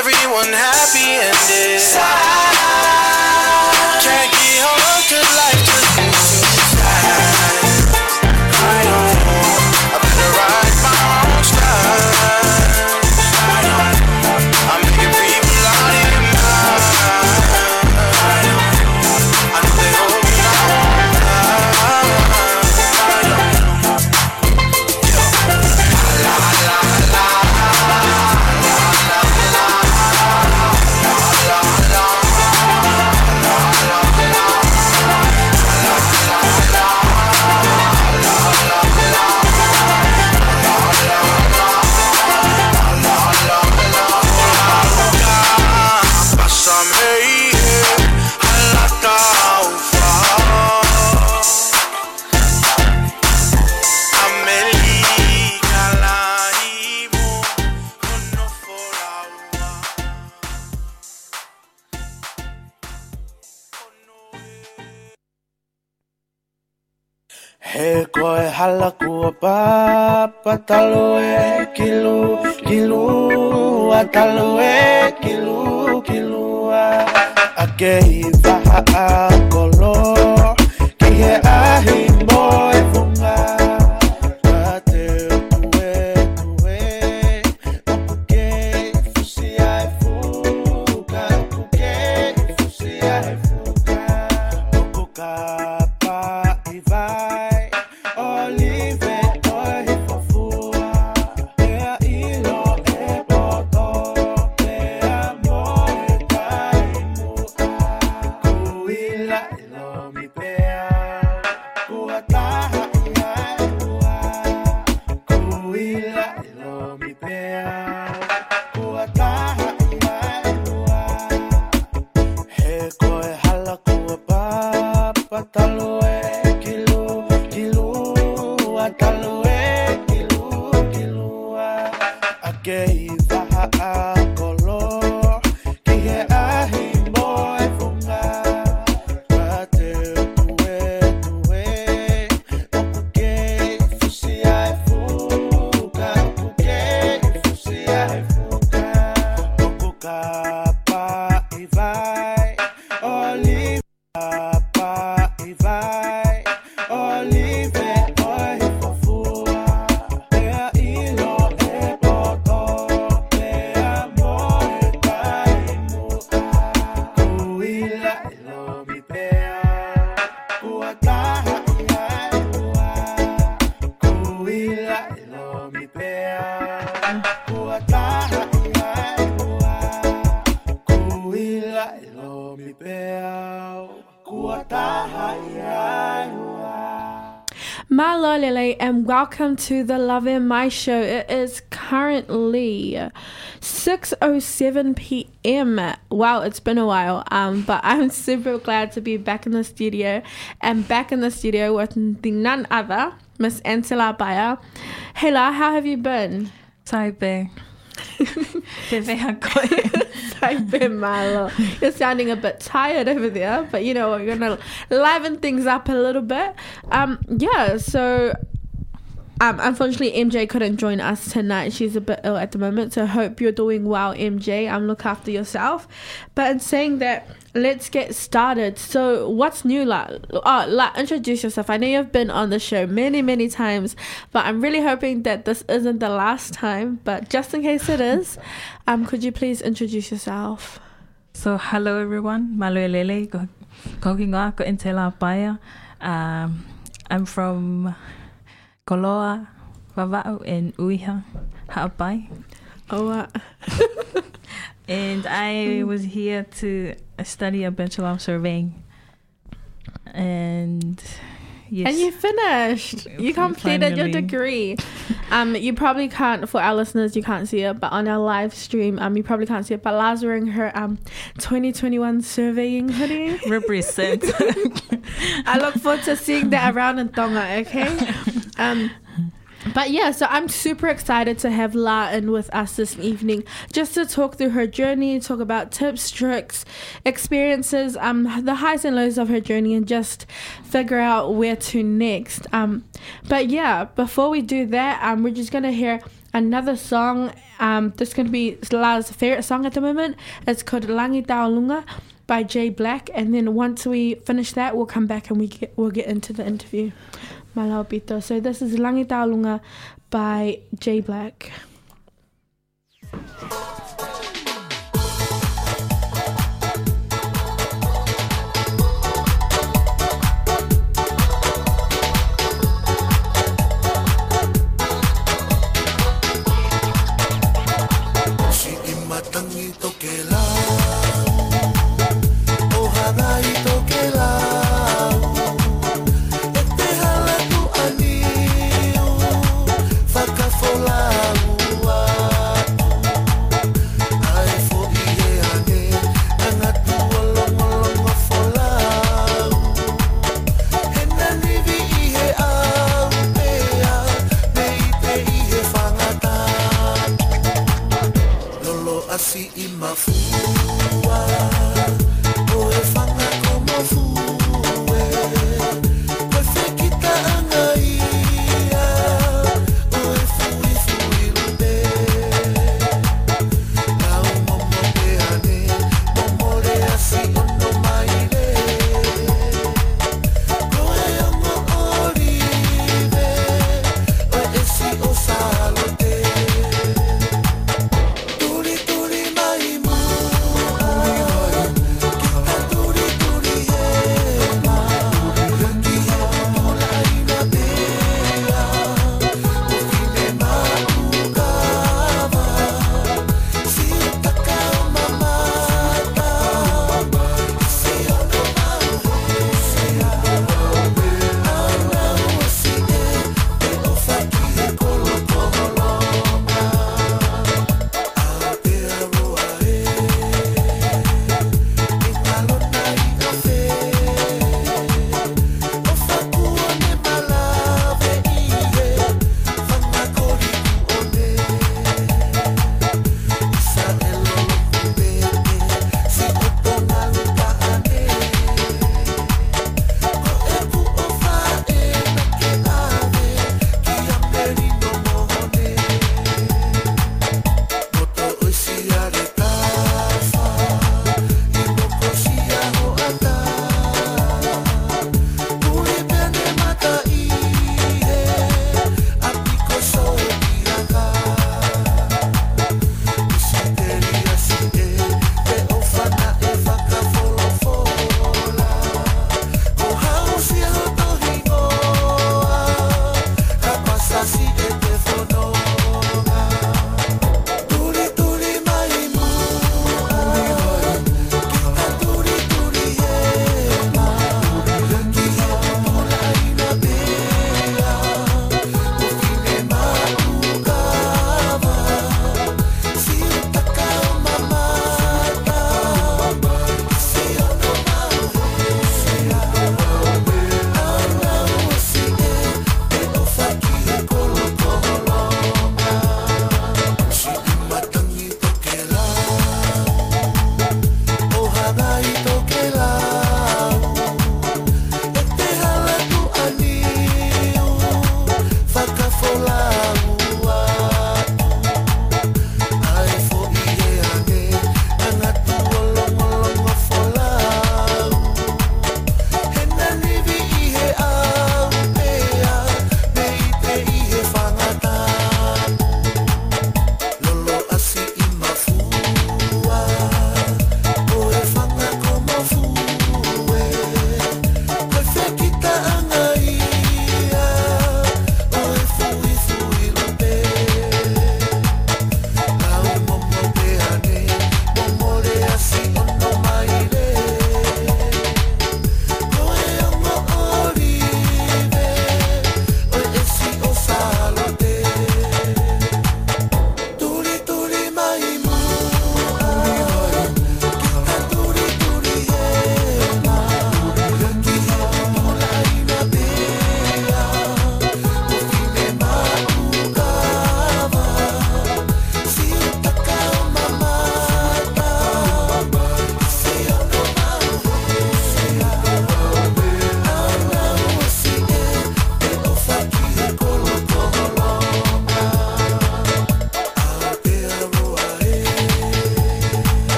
everyone has. hala ku papa taloe kilu kilu ataloe kilu kilu akei vaha kolo. Welcome to the Lave Mai show. It is currently 6:07 p.m. Wow, it's been a while. Um, but I'm super glad to be back in the studio and back in the studio with the none other Miss Antela Baya. Hey La, how have you been? Taipei. You're sounding a bit tired over there, but you know, we're gonna liven things up a little bit. Um, yeah, so um, unfortunately, MJ couldn't join us tonight. She's a bit ill at the moment, so hope you're doing well, MJ. Um, look after yourself. But in saying that, let's get started. So, what's new, La? Oh, La, introduce yourself. I know you've been on the show many, many times, but I'm really hoping that this isn't the last time. But just in case it is, um, could you please introduce yourself? So, hello everyone. Maluelele, ko ko Intela Um, I'm from Koloa, Vava'u, and Uiha, Ha'apai. Uh, And I was here to study a Bachelor of Surveying. And yes. And you finished. You completed your degree. Um, you probably can't for our listeners. You can't see it, but on our live stream, um, you probably can't see it. But La's wearing her um 2021 surveying hoodie. represent. I look forward to seeing that around in Tonga. Okay. Um. But yeah, so I'm super excited to have La in with us this evening just to talk through her journey, talk about tips, tricks, experiences, um, the highs and lows of her journey, and just figure out where to next. Um, but yeah, before we do that, um, we're just gonna hear another song. Um, this is gonna be La's favorite song at the moment. It's called Langi Taolunga by Jay Black, and then once we finish that, we'll come back and we get we'll get into the interview. Malau Pito. So this is Langi Taolunga by Jay Black.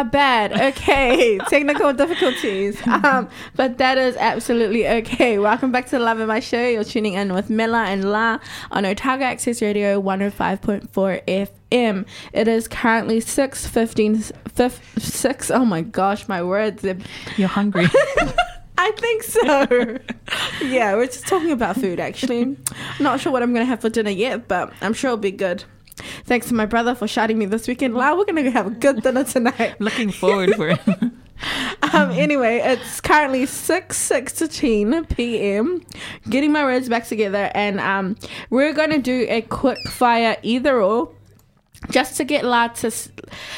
My bad. Okay, technical difficulties. Um, but that is absolutely okay. Welcome back to the Lave Mai Show. You're tuning in with Mela and La on Otago Access Radio 105.4 FM. It is currently 6.15, fif- 6, oh my gosh, my words. You're hungry. I think so. yeah, we're just talking about food actually. Not sure what I'm going to have for dinner yet, but I'm sure it'll be good. Thanks to my brother for shouting me this weekend. La, we're going to have a good dinner tonight. Looking forward for it. Um, anyway, it's currently 6 16 p.m. Getting my words back together, and um, we're going to do a quick fire either or. Just to get La to s-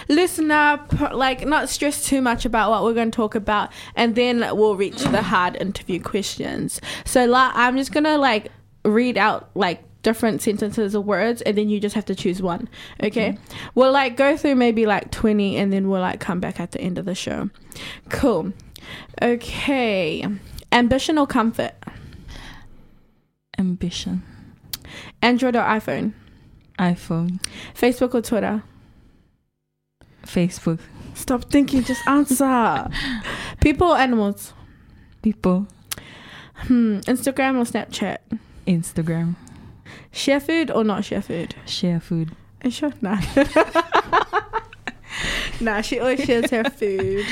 listen up, like not stress too much about what we're going to talk about, and then we'll reach the hard interview questions. So, La, I'm just going to like read out like different sentences or words, and then you just have to choose one. Okay? We'll like go through maybe like 20, and then we'll like come back at the end of the show. Cool. Okay. Ambition or comfort? Ambition. Android or iPhone? iPhone. Facebook or Twitter? Facebook. Stop thinking, just answer. People or animals? People. Hmm. Instagram or Snapchat? Instagram. Share food or not share food? Share food. Are you sure? Nah. nah, she always shares her food.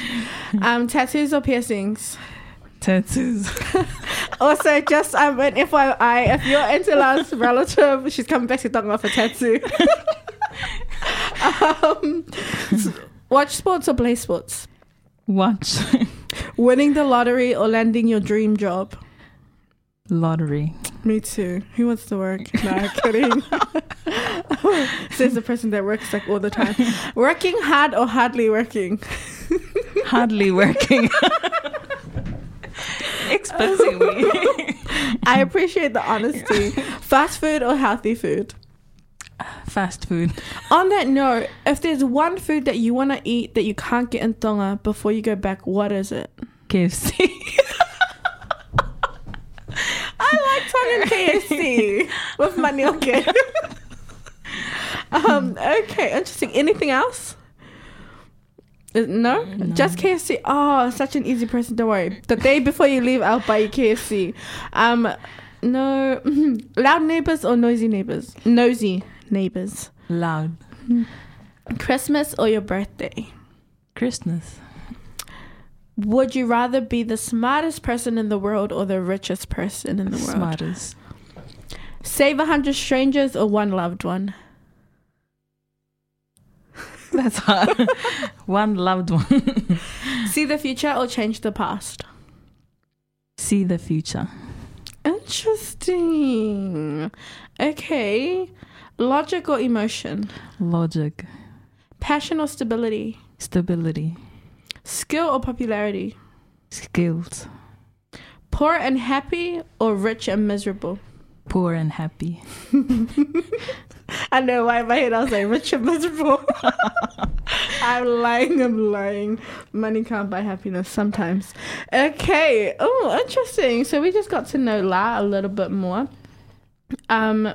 Um, tattoos or piercings? Tattoos. Also, just um, an FYI, if you're into last relative, she's coming back to Tonga for tattoo. um, watch sports or play sports? Watch. Winning the lottery or landing your dream job? Lottery. Me too. Who wants to work? No, kidding. Says the person that works like all the time. Working hard or hardly working? Hardly working. Exposing me. I appreciate the honesty. Fast food or healthy food? Fast food. On that note, if there's one food that you want to eat that you can't get in Tonga before you go back, what is it? KFC. I like Tongan KFC with manioke. um, okay, interesting. Anything else? Uh, No? No. just KFC. Oh, such an easy person. Don't worry. The day before you leave, I'll buy you KFC. Um, no, loud neighbors or noisy neighbors? Nosy neighbors. Loud. Christmas or your birthday? Christmas. Would you rather be the smartest person in the world or the richest person in the world? Smartest. Save a hundred strangers or one loved one? That's hard. one loved one. See the future or change the past? See the future. Interesting. Okay. Logic or emotion? Logic. Passion or stability? Stability. Skill or popularity? Skills. Poor and happy or rich and miserable? Poor and happy. I know why in my head I was like rich and miserable. I'm lying, I'm lying. Money can't buy happiness sometimes. Okay. Oh, interesting. So we just got to know La a little bit more. Um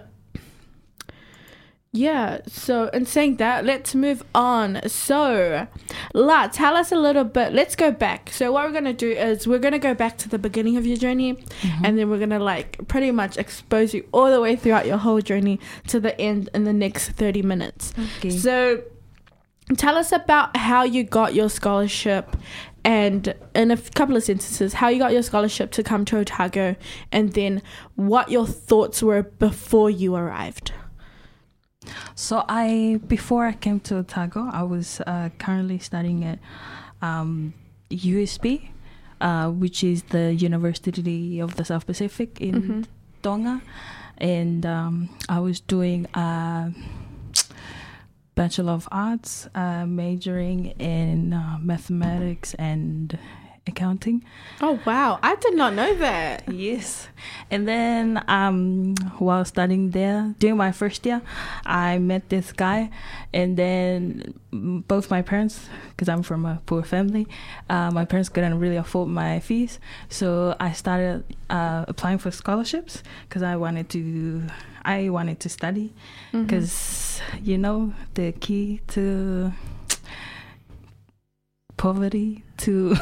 yeah, so in saying that, let's move on. So, La, tell us a little bit. Let's go back. So, what we're going to do is we're going to go back to the beginning of your journey mm-hmm. and then we're going to like pretty much expose you all the way throughout your whole journey to the end in the next 30 minutes. Okay. So, tell us about how you got your scholarship and in a couple of sentences, how you got your scholarship to come to Otago and then what your thoughts were before you arrived. So I before I came to Otago, I was uh, currently studying at um, USP, uh, which is the University of the South Pacific in Mhm. Tonga, and um, I was doing a Bachelor of Arts, uh, majoring in uh, mathematics and accounting. Oh wow, I did not know that. Yes. And then um, while studying there, during my first year, I met this guy, and then both my parents, because I'm from a poor family, uh, my parents couldn't really afford my fees, so I started uh, applying for scholarships because I wanted to. I wanted to study because you know the key to poverty to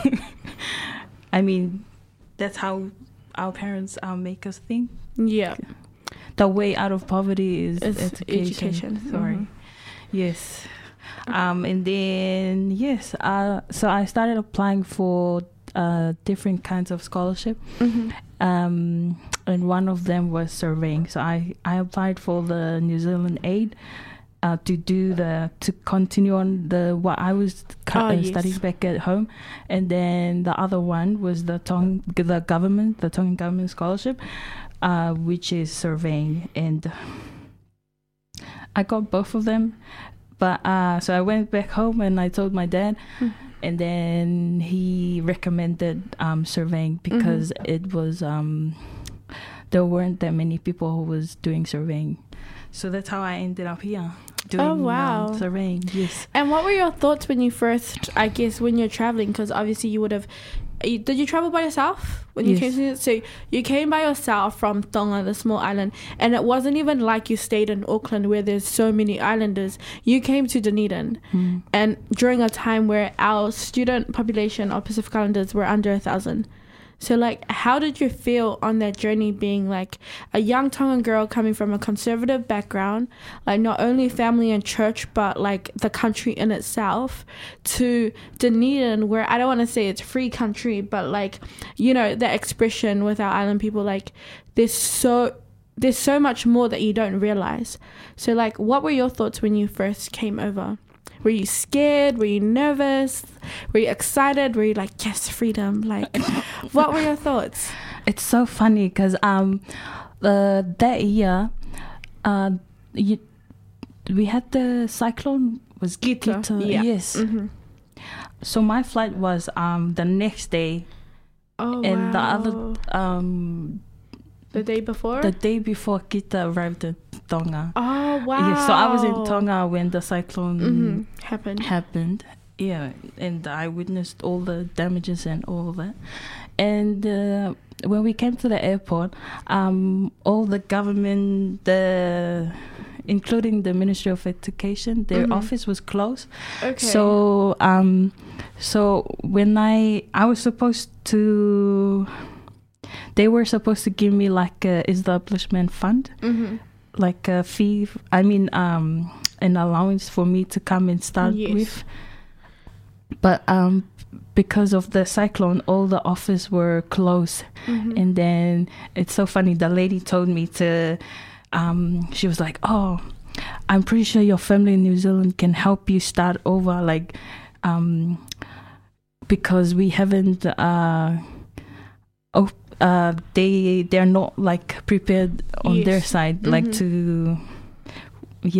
i mean that's how our parents um, make us think yeah, the way out of poverty is It's education, education. sorry Mhm. yes um and then yes uh so i started applying for uh different kinds of scholarship Mhm. um, and one of them was surveying. So I, I applied for the New Zealand aid uh, to do the to continue on the what I was Oh, uh, yes. studying back at home, and then the other one was the Tong the government the Tongan government scholarship, uh, which is surveying, and I got both of them. But uh, so I went back home and I told my dad, Mhm. and then he recommended um, surveying because it was um, there weren't that many people who was doing surveying. So that's how I ended up here doing Oh, wow. um, surveying. Yes. And what were your thoughts when you first, I guess, when you're traveling? Because obviously you would have. you- Did you travel by yourself when you Yes. came to? So you came by yourself from Tonga, the small island, and it wasn't even like you stayed in Auckland where there's so many islanders. You came to Dunedin, Mm. and during a time where our student population of Pacific Islanders were under a thousand. So, like, how did you feel on that journey being like a young Tongan girl coming from a conservative background, like not only family and church, but like the country in itself, to Dunedin, where I don't want to say it's free country, but like, you know, the expression with our island people, like, there's so. There's so much more that you don't realize. So, like, what were your thoughts when you first came over? Were you scared? Were you nervous? Were you excited? Were you like, yes, freedom? Like, what were your thoughts? It's so funny because um, uh, that year, uh, you, we had the cyclone was Gita, Gita, yeah. Yes. hmm So my flight was um the next day, Oh, and the other um the day before. the day before Gita arrived in Tonga. oh wow! Yeah, so I was in Tonga when the cyclone hmm Happened. happened. Yeah, and I witnessed all the damages and all that. And uh, when we came to the airport, um, all the government, the including the Ministry of Education, their Mhm. office was closed. Okay. So, um, so when I I was supposed to, they were supposed to give me like a establishment fund. Hmm like a fee i mean um an allowance for me to come and start Yes. with. But um because of the cyclone all the offices were closed. Hmm and then it's so funny the lady told me to um she was like oh i'm pretty sure your family in new zealand can help you start over like um because we haven't uh oh uh they they're not like prepared on their side like Mhm. to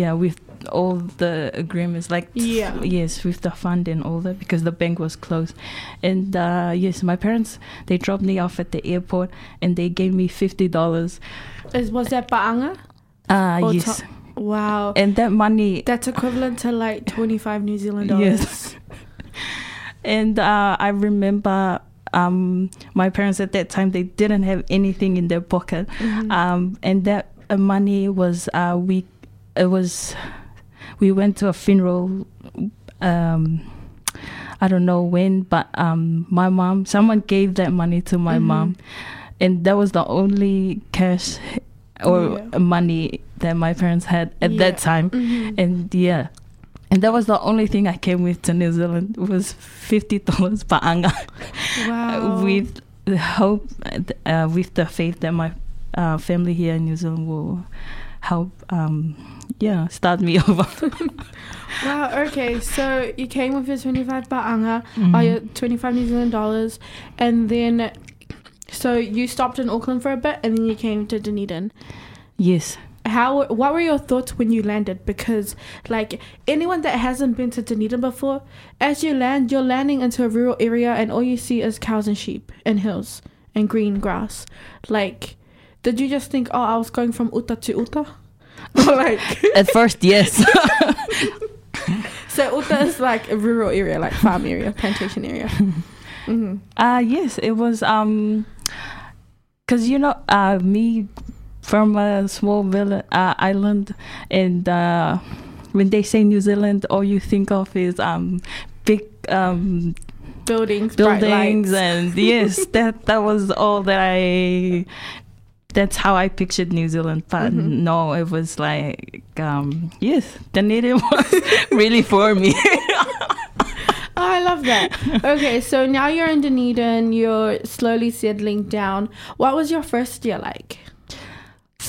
yeah with all the agreements like Yeah. yes with the fund and all that because the bank was closed and uh yes my parents they dropped me off at the airport and they gave me fifty dollars Is, was that Paanga? uh Or yes to- Wow. and that money That's equivalent to like 25 New Zealand dollars. Yes. and uh, I remember um, my parents at that time they didn't have anything in their pocket, Mhm. um, and that uh, money was uh, we it was we went to a funeral. Um, I don't know when, but um, my mom someone gave that money to my Mhm. mom, and that was the only cash or Yeah. money that my parents had at Yeah. that time Mhm. and yeah and that was the only thing i came with to new zealand was $50 paanga wow. with the hope uh, with the faith that my uh, family here in new zealand will help um yeah start me over Wow, okay. So you came with your 25 Paanga, Mhm. or your 25 New Zealand dollars, and then so you stopped in Auckland for a bit and then you came to Dunedin. yes how what were your thoughts when you landed? Because like anyone that hasn't been to Dunedin before, as you land, you're landing into a rural area, and all you see is cows and sheep and hills and green grass. Like, did you just think, oh, I was going from Uta to Uta? Like, At first, yes. so Uta is like a rural area, like farm area, plantation area. hmm Uh yes, it was um cuz you know uh me from a small village uh, island and uh when they say New Zealand all you think of is um big um Buildings, buildings and yes that that was all that I that's how I pictured New Zealand but Mhm. no it was like um yes Dunedin was really for me Oh, I love that. Okay, so now you're in Dunedin, you're slowly settling down. What was your first year like?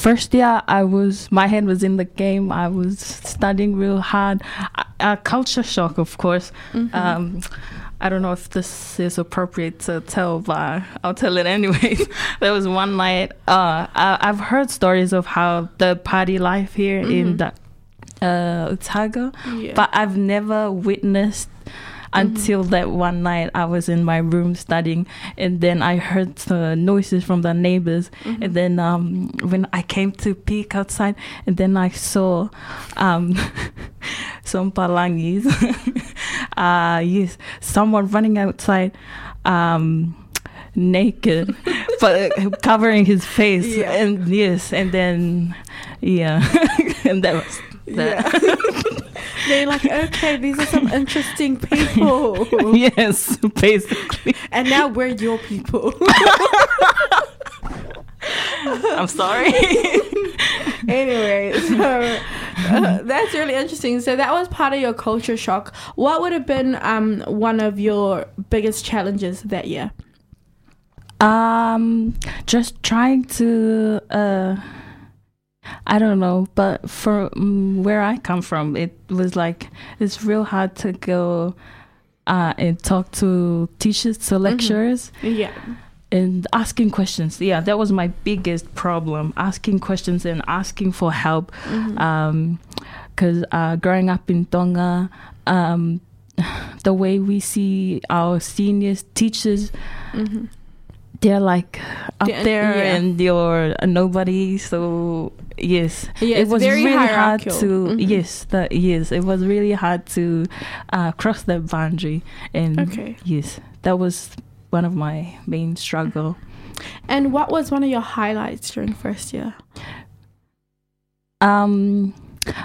First year i was my head was in the game i was studying real hard a, a culture shock of course Mhm. um i don't know if this is appropriate to tell but i'll tell it anyways there was one night uh I, i've heard stories of how the party life here in Mhm. the uh Otago, yeah. but i've never witnessed until that one night I was in my room studying and then I heard the noises from the neighbors Mhm. and then um, when I came to peek outside, and then I saw um, some palangis. uh, yes, someone running outside. Um, naked but uh, covering his face Yeah. and yes and then yeah and that was that They're like, okay, these are some interesting people. yes basically and now we're your people. i'm sorry anyway, so uh, that's really interesting. So that was part of your culture shock. What would have been um, one of your biggest challenges that year? Um, just trying to, uh, I don't know, but for um, where I come from, it was like it's real hard to go uh, and talk to teachers, to lecturers, Yeah. and asking questions. Yeah, that was my biggest problem: asking questions and asking for help. Mhm. Um, because uh, growing up in Tonga, um, the way we see our seniors, teachers, Mhm. They're like up there yeah. and you're a nobody so yes Yeah, it was really hard to Mhm. yes that yes it was really hard to uh, cross that boundary and Okay. yes that was one of my main struggle And what was one of your highlights during first year? um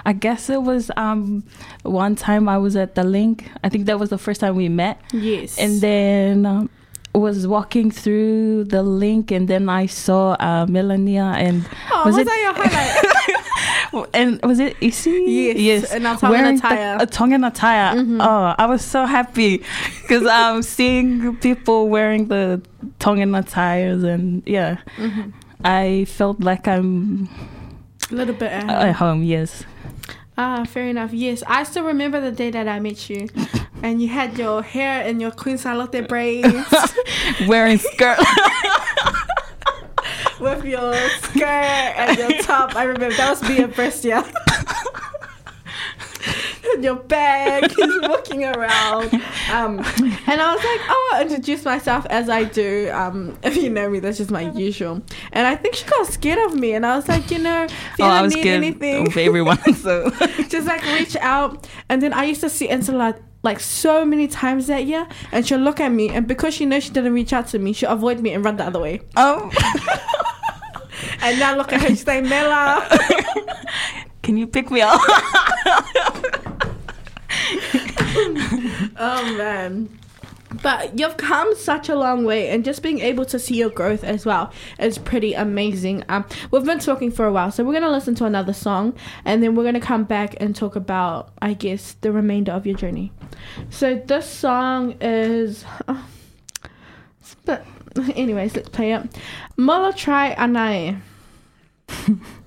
i guess it was um one time i was at the link i think that was the first time we met Yes. and then um, was walking through the link and then i saw uh, melania and oh, was was, it- that your highlight? and was it Issy? Yes, yes. in our Tongan Wearing attire. The, a Tongan attire. Mhm. Oh, I was so happy because I'm seeing people wearing the Tongan attires, and yeah, Mhm. I felt like I'm A little bit. at home. at home. Yes. Ah, fair enough. Yes, I still remember the day that I met you, and you had your hair in your Queen Charlotte braids Wearing skirt. with your skirt and your top. I remember that was being first year. and your bag, walking around. Um, and I was like, oh, I'll introduce myself as I do. Um, if you know me, that's just my usual. And I think she got scared of me, and I was like, you know, if you oh, I was need anything, of everyone. So just like reach out. And then I used to see Angela like so many times that year, and she'll look at me, and because she knows she didn't reach out to me, she'll avoid me and run the other way. Oh. And now look at her, she's like, Mela. can you pick me up? oh man. But you've come such a long way, and just being able to see your growth as well is pretty amazing. Um, we've been talking for a while, so we're gonna listen to another song, and then we're gonna come back and talk about, I guess, the remainder of your journey. So this song is, oh, but anyways, let's play it. Molo try anae.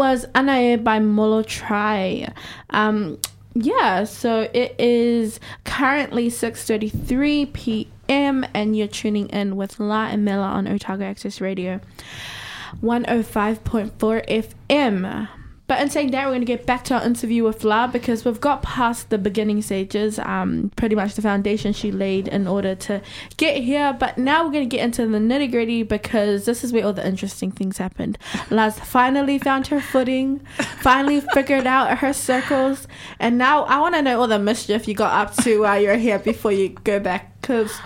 was Anae by Molo Try. Um, yeah, so it is currently 6:33 p.m. and you're tuning in with La and Mela on Otago Access Radio 105.4 FM. But in saying that, we're going to get back to our interview with La because we've got past the beginning stages, um, pretty much the foundation she laid in order to get here. But now we're going to get into the nitty gritty because this is where all the interesting things happened. La's finally found her footing, finally figured out her circles, and now I want to know all the mischief you got up to while you're here before you go back. Because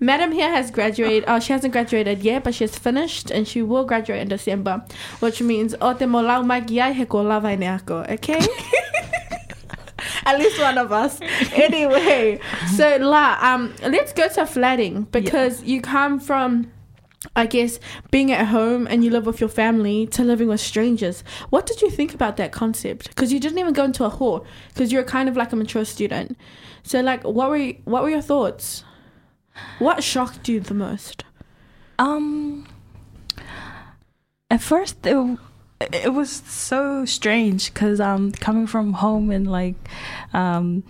Madam here has graduated. Oh, she hasn't graduated yet, but she's finished, and she will graduate in December, which means o te mo lau mai ki ai he ko lawai ne ako, okay? At least one of us. Anyway, so La, um, let's go to flatting because you come from. I guess being at home and you live with your family to living with strangers. What did you think about that concept? Because you didn't even go into a hall because you're kind of like a mature student. So, like, what were what were your thoughts? What shocked you the most? Um, at first it it was so strange because um coming from home and like um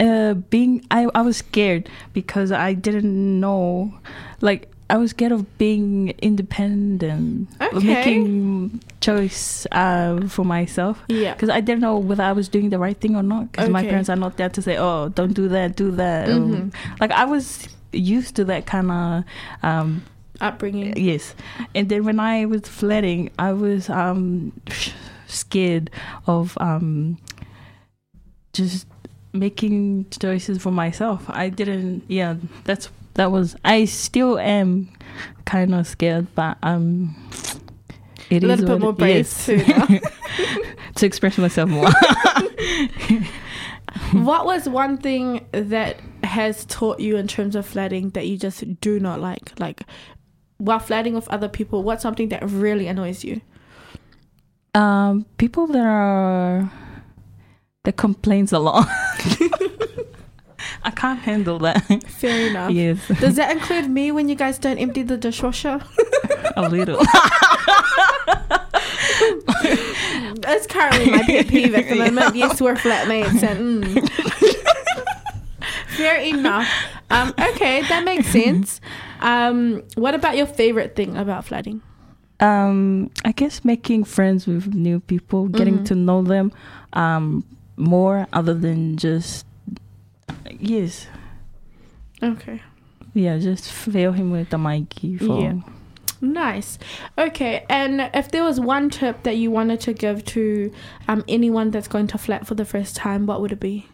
uh being I I was scared because I didn't know like I was scared of being independent, Okay. making choice uh, for myself Yeah. because I didn't know whether I was doing the right thing or not. Because my parents are not there to say, "Oh, don't do that, do that." Mhm. Like I was used to that kind of um, Upbringing. yes. And then when I was flatting, I was um, scared of um, just making choices for myself. I didn't. Yeah, that's that was. I still am kind of scared, but um. It A is little bit more brave yes. too. to express myself more. what was one thing that has taught you in terms of flirting that you just do not like? Like while flirting with other people, what's something that really annoys you? um, people that are that complains a lot. I can't handle that. Fair enough. yes, Does that include me when you guys don't empty the dishwasher? a little. That's currently my pet peeve at the moment. Yes, we're flatmates, and mm. fair enough. Um, okay, that makes sense. Um, what about your favorite thing about flatting? um, I guess making friends with new people, getting Mhm. to know them um, more, other than just yes, Okay. yeah, just fill him with the Mikey for Yeah. Nice. Okay, and if there was one tip that you wanted to give to um, anyone that's going to flat for the first time, what would it be?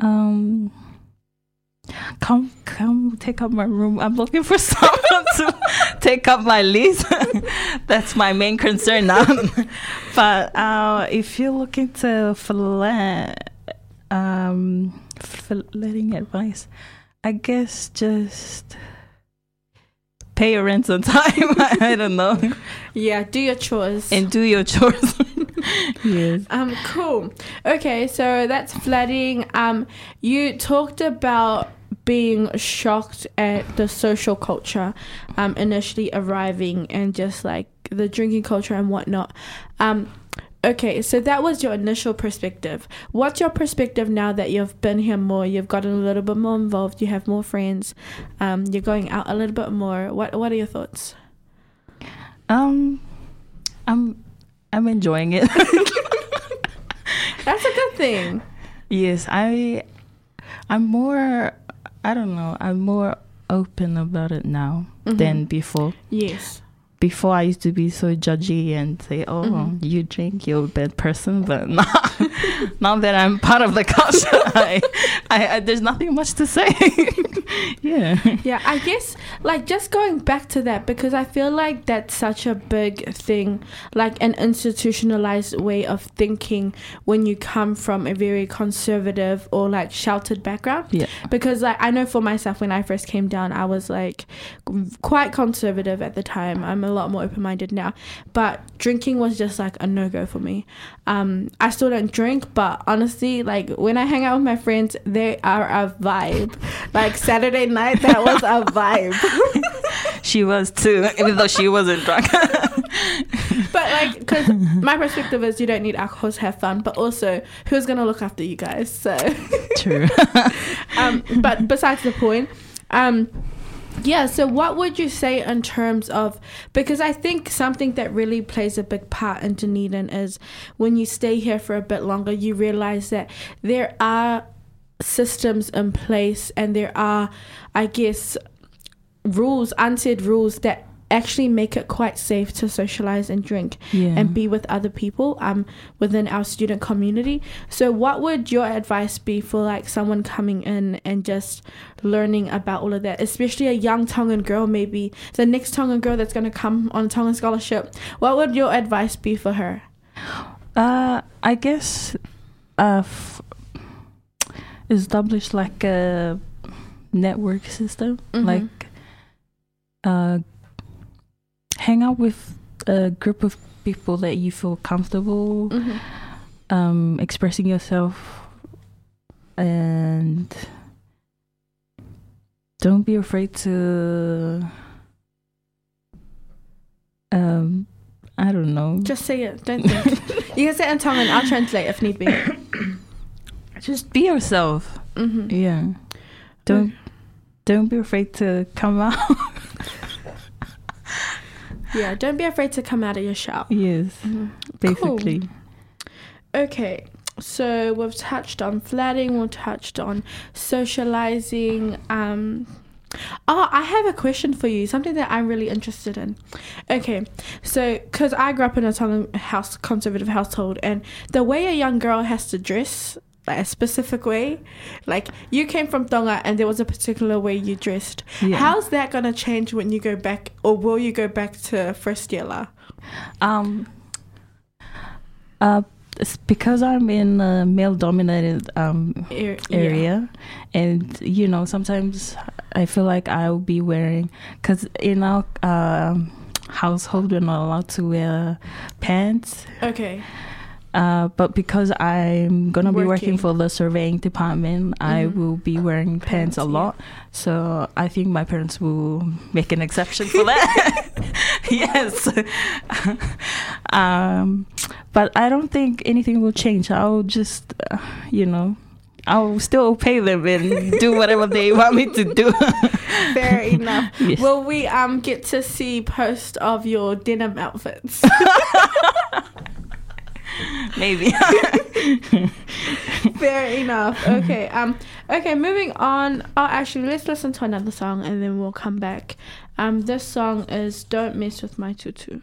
Um, come, come, take up my room. I'm looking for someone to take up my lease. That's my main concern now. but uh, if you're looking to flat, um, letting advice, I guess just pay your rent on time. I don't know, Yeah, do your chores. and do your chores. yes. Um, cool. Okay, so that's flooding. Um, you talked about being shocked at the social culture, um, initially arriving and just like the drinking culture and whatnot. Um, okay, so that was your initial perspective. What's your perspective now that you've been here more? You've gotten a little bit more involved. You have more friends. Um, you're going out a little bit more. What What are your thoughts? Um, I'm I'm enjoying it. That's a good thing. yes, I I'm more I don't know, I'm more open about it now than before. Yes. Before I used to be so judgy and say, "Oh, Mhm. you drink, you're a bad person." But now, now that I'm part of the culture, I, I, I there's nothing much to say. yeah. Yeah, I guess like just going back to that because I feel like that's such a big thing, like an institutionalized way of thinking when you come from a very conservative or like sheltered background. Yeah. Because like I know for myself when I first came down, I was like quite conservative at the time. I'm a lot more open minded now, but drinking was just like a no go for me. Um, I still don't drink, but honestly, like when I hang out with my friends, they are a vibe. Like Saturday night, that was a vibe. She was too, even though she wasn't drunk. but like, because my perspective is you don't need alcohol to have fun, but also who's gonna look after you guys? So, True. um, but besides the point, um, yeah. So, what would you say in terms of because I think something that really plays a big part in Dunedin is when you stay here for a bit longer, you realize that there are systems in place and there are, I guess, rules, unsaid rules that actually make it quite safe to socialize and drink yeah. and be with other people um within our student community. So what would your advice be for like someone coming in and just learning about all of that, especially a young Tongan girl, maybe the next Tongan girl that's gonna come on a Tongan scholarship? What would your advice be for her? Uh, I guess uh, f- establish like a network system, Mhm. like uh, hang out with a group of people that you feel comfortable Mhm. um, expressing yourself, and don't be afraid to. Um, I don't know. Just say it. Don't think. you can say it in Tongan. I'll translate if need be. just be yourself. hmm Yeah. Don't don't be afraid to come out. Yeah. Don't be afraid to come out of your shell. yes, Mhm. basically. Okay, so we've touched on flatting, we've touched on socializing. Um, oh, I have a question for you, something that I'm really interested in. Okay, so because I grew up in a Tongan house, conservative household, and the way a young girl has to dress, like a specific way, like you came from Tonga and there was a particular way you dressed. Yeah. How's that gonna change when you go back, or will you go back to first year? lah? Um. Uh, it's because I'm in a male-dominated um Er- yeah. area, and you know sometimes I feel like I'll be wearing because in our um household we're not allowed to wear pants. Okay. Uh, but because I'm gonna be working Working. for the surveying department, I Mhm. will be wearing pants, Pants, a yeah. lot. So I think my parents will make an exception for that. yes. um, but I don't think anything will change. I'll just, uh, you know, I'll still pay them and do whatever they want me to do. Fair enough. Yes. Will we um get to see post of your denim outfits? Maybe. Fair enough. Okay. Um. Okay. Moving on. Oh, actually, let's listen to another song and then we'll come back. Um. This song is "Don't Mess with My Tutu."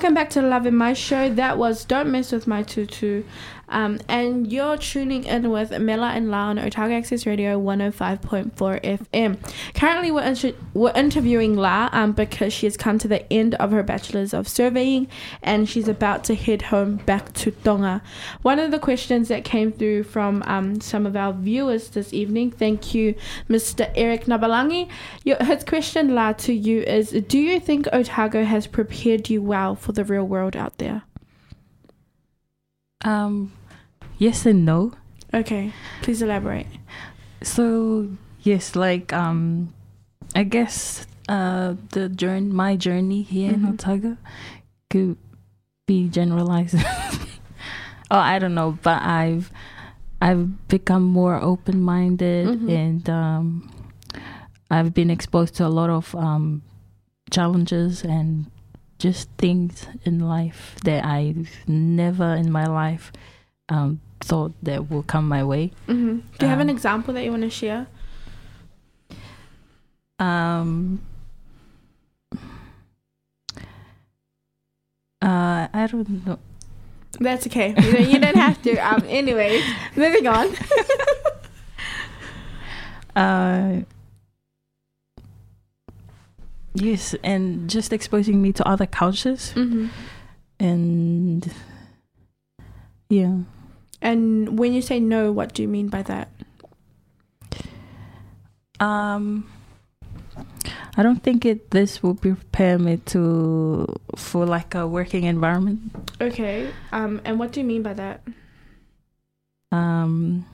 Welcome back to Lave Mai Show. That was Don't Mess with My Tutu. Um, and you're tuning in with Mela and La on Otago Access Radio 105.4 FM. Currently, we're, inter- we're interviewing La um, because she has come to the end of her Bachelor's of Surveying and she's about to head home back to Tonga. One of the questions that came through from um, some of our viewers this evening, thank you, Mr. Eric Nabalangi. Your, his question, La, to you is Do you think Otago has prepared you well for the real world out there? Um, yes and no. Okay, please elaborate. So yes, like um, I guess uh, the journey, my journey here Mhm. in Otago, could be generalized. oh, I don't know, but I've I've become more open minded Mhm. and um, I've been exposed to a lot of um, challenges and just things in life that I've never in my life um, thought that will come my way. hmm Do you have an Um, example that you want to share? Um, uh, I don't know. That's okay. You don't, you don't have to. Um, anyways, moving on. Uh, yes, and just exposing me to other cultures hmm and yeah. And when you say no, what do you mean by that? Um, I don't think it. This will prepare me to for like a working environment. Okay. Um, and what do you mean by that? um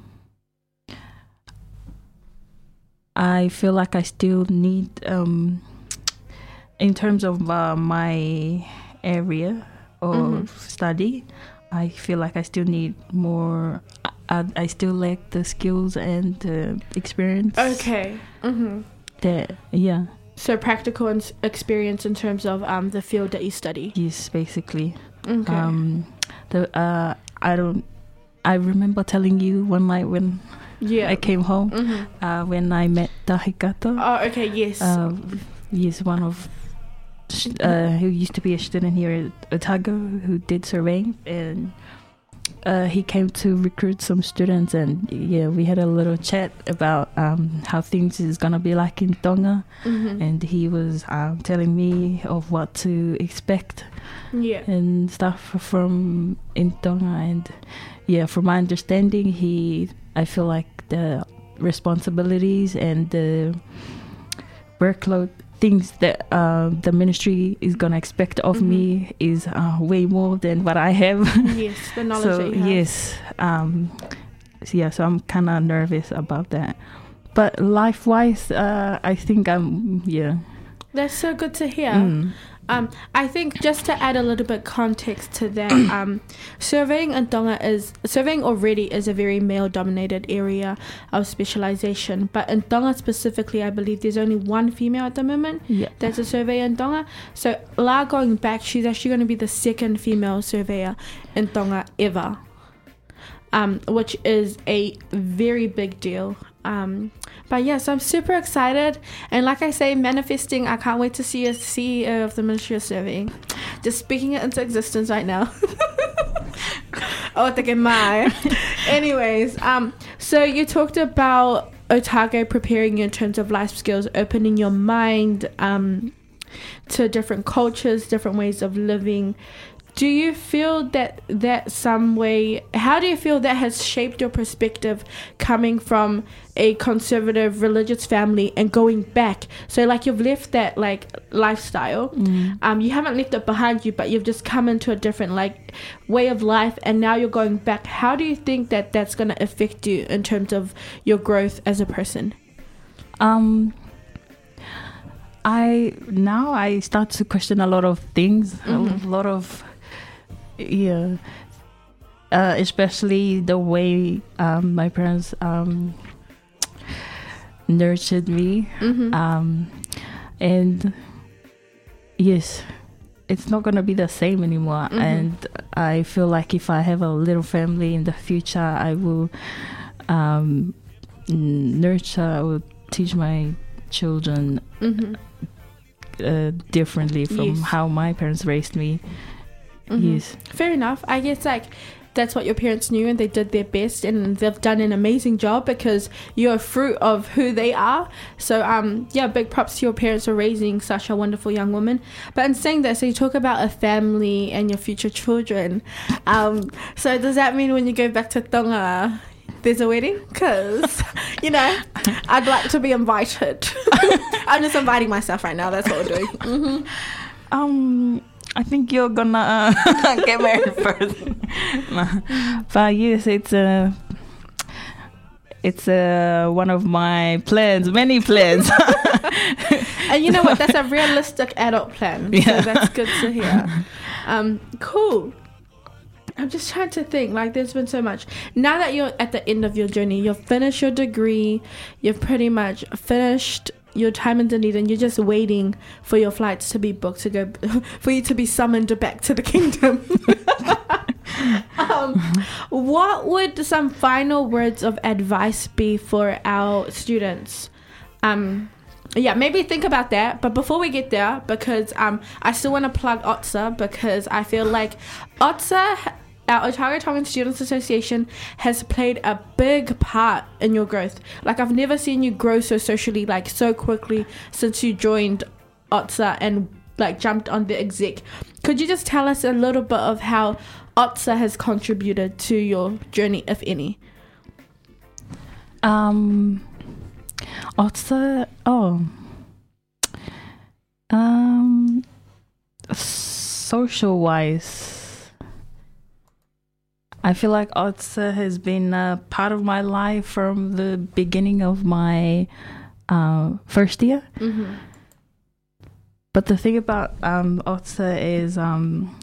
I feel like I still need um in terms of uh, my area of Mhm. study I feel like I still need more I, I still lack the skills and the experience Okay. hmm that yeah So practical ins- experience in terms of um the field that you study. yes basically Okay. um the uh I don't I remember telling you one night when yeah. I came home hmm uh, when I met Tahikato Oh, okay. Yes. Uh, he's one of uh, who used to be a student here at Otago who did surveying, and uh, he came to recruit some students, and yeah, we had a little chat about um, how things is gonna be like in Tonga, hmm and he was um, telling me of what to expect Yeah. and stuff from in Tonga, and yeah, from my understanding, he I feel like the responsibilities and the workload things that uh, the ministry is gonna expect of me is uh, way more than what I have. yes. The knowledge so that you have. yes, um, so yeah, so I'm kind of nervous about that. But life wise, uh, I think I'm yeah. That's so good to hear. Mm. Um, I think just to add a little bit context to that, um, surveying in Tonga is surveying already is a very male-dominated area of specialization. But in Tonga specifically, I believe there's only one female at the moment Yeah. that's a surveyor in Tonga. So La going back, she's actually going to be the second female surveyor in Tonga ever, um, which is a very big deal. Um, but so I'm super excited. And like I say, manifesting, I can't wait to see a CEO of the Ministry of Surveying. Just speaking it into existence right now. oh, te que mai. Anyways, um, so you talked about Otago preparing you in terms of life skills, opening your mind um, to different cultures, different ways of living. Do you feel that that some way? How do you feel that has shaped your perspective coming from a conservative religious family and going back? So like you've left that like lifestyle, Mm. um, you haven't left it behind you, but you've just come into a different like way of life, and now you're going back. How do you think that that's going to affect you in terms of your growth as a person? Um, I now I start to question a lot of things, Mhm. a lot of yeah, uh, especially the way um, my parents um, nurtured me, Mm-hmm. um, and yes, it's not gonna be the same anymore. Mhm. And I feel like if I have a little family in the future, I will um, nurture. I will teach my children mm-hmm. uh, differently from Yes. how my parents raised me. Mhm. Yes. Fair enough. I guess like that's what your parents knew and they did their best and they've done an amazing job because you're a fruit of who they are. So um yeah, big props to your parents for raising such a wonderful young woman. But in saying that, so you talk about a family and your future children. Um so does that mean when you go back to Tonga there's a wedding? Cause you know, I'd like to be invited. I'm just inviting myself right now. That's what we're doing. hmm Um, I think you're gonna uh, get married first. Nah. But yes, it's a. It's uh, one of my plans, many plans. And you know what? That's a realistic adult plan. Yeah. So that's good to hear. Um, cool. I'm just trying to think. Like, there's been so much. Now that you're at the end of your journey, you've finished your degree, you've pretty much finished your time in Dunedin. You're just waiting for your flights to be booked to go, for you to be summoned back to the kingdom. um, what would some final words of advice be for our students? Um, yeah, maybe think about that. But before we get there, because um, I still want to plug OTSA because I feel like OTSA, our Otago Tongan Students Association, has played a big part in your growth. Like I've never seen you grow so socially, like so quickly since you joined OTSA and like jumped on the exec. Could you just tell us a little bit of how OTSA has contributed to your journey, if any? Um, also, oh, um, social wise, I feel like Otsa has been a part of my life from the beginning of my uh, first year. Mm-hmm. But the thing about um, Otsa is um,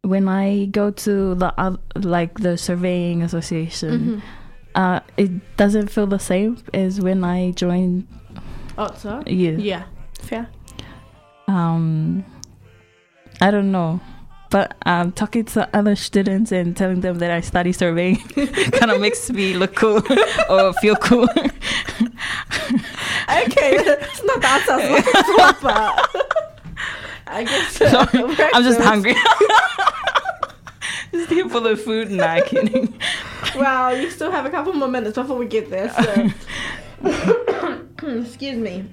when I go to the oth- like the surveying association, Mm-hmm. uh, it doesn't feel the same as when I joined OTSA? you. Yeah. Fair. Um, I don't know, but um, talking to other students and telling them that I study surveying kind of makes me look cool or feel cool. Okay, it's not that not proper. I guess. uh, Sorry, I'm just hungry. just here for the food. Nah, kidding. Well, you still have a couple more minutes before we get there. So, excuse me.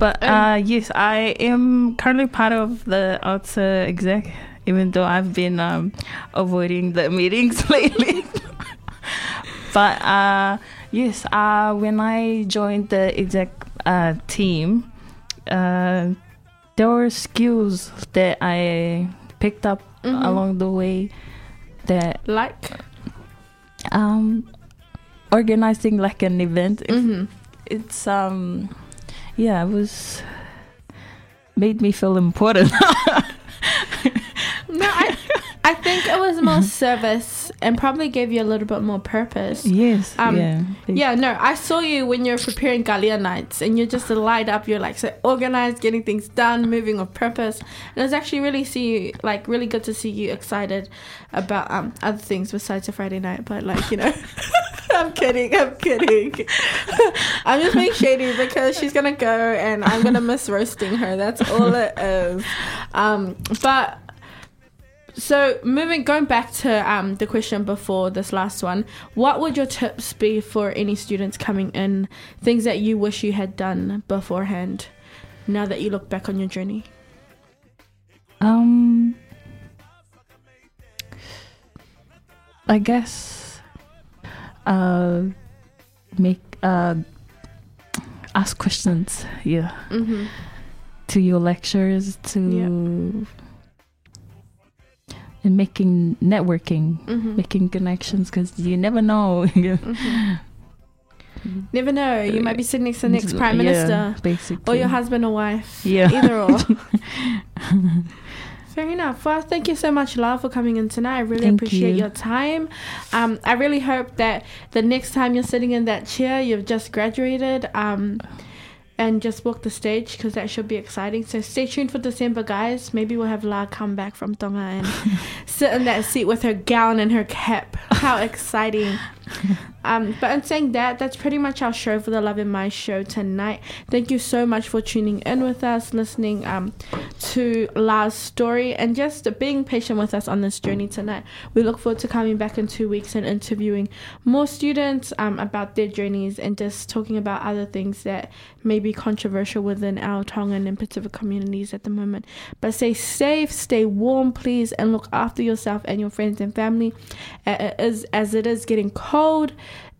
But uh, yes, I am currently part of the OTSA exec, even though I've been um, avoiding the meetings lately. but uh, yes, uh, when I joined the exec uh, team, uh, there were skills that I picked up Mhm. along the way that Like. um, organizing like an event. Mm-hmm. it's um yeah it was made me feel important No, I, I think it was more service and probably gave you a little bit more purpose. yes Um, yeah Yeah, no, I saw you when you're preparing Galia nights and you're just light up. You're like so organized, getting things done, moving with purpose. And it was actually really see you, like really good to see you excited about um other things besides a Friday night. But like you know, I'm kidding, I'm kidding. I'm just being shady because she's gonna go and I'm gonna miss roasting her. That's all it is. Um, but so moving going back to um, the question before this last one, what would your tips be for any students coming in? Things that you wish you had done beforehand. Now that you look back on your journey. um i guess uh make uh ask questions yeah Mm-hmm. to your lecturers to and making networking Mm-hmm. making connections because you never know Never know. You might be sitting next to the next prime Yeah, minister basically or your husband or wife. Yeah. Either or. Fair enough. Well, thank you so much, love, for coming in tonight. I really Thank appreciate you. your time. Um, I really hope that the next time you're sitting in that chair, you've just graduated um, and just walked the stage because that should be exciting. So stay tuned for December, guys. Maybe we'll have La come back from Tonga and sit in that seat with her gown and her cap. How exciting! um, but in saying that, that's pretty much our show for the Lave Mai show tonight. Thank you so much for tuning in with us, listening um, to La's story, and just being patient with us on this journey tonight. We look forward to coming back in two weeks and interviewing more students um, about their journeys and just talking about other things that may be controversial within our Tongan and Pacific communities at the moment. But stay safe, stay warm, please, and look after yourself and your friends and family. As, as it is getting cold,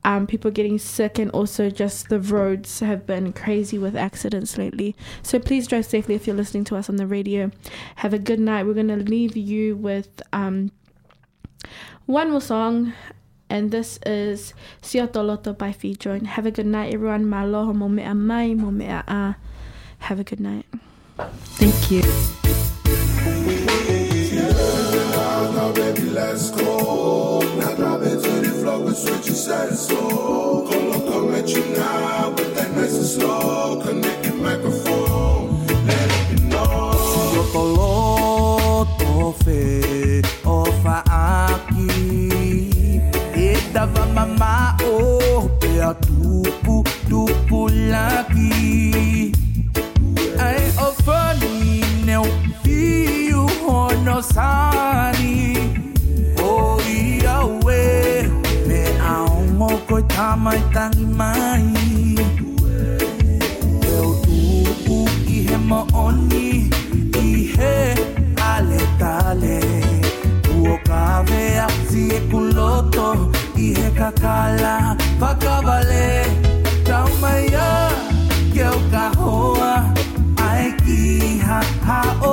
um, people getting sick, and also just the roads have been crazy with accidents lately. So please drive safely if you're listening to us on the radio. Have a good night. We're going to leave you with um, one more song. And this is Siotoloto by Fee Joint. Have a good night, everyone. Maloha mo mea mai, mo mea a. Have a good night. Thank you. Now, baby, let's go. Now, grab it floor with what you said so. Come come at you now, but that nice and slow. Connect the microphone, let it be known. Faaki E dava mama o pe a tupu tupu laki Ai o fani ne o fiu hono sani tamai tangi mai Eu tupu i he maoni i he ale tale Uo kavea e kuloto i he kakala Pakavale Taumaya ke o kahoa Ai ki ha ha o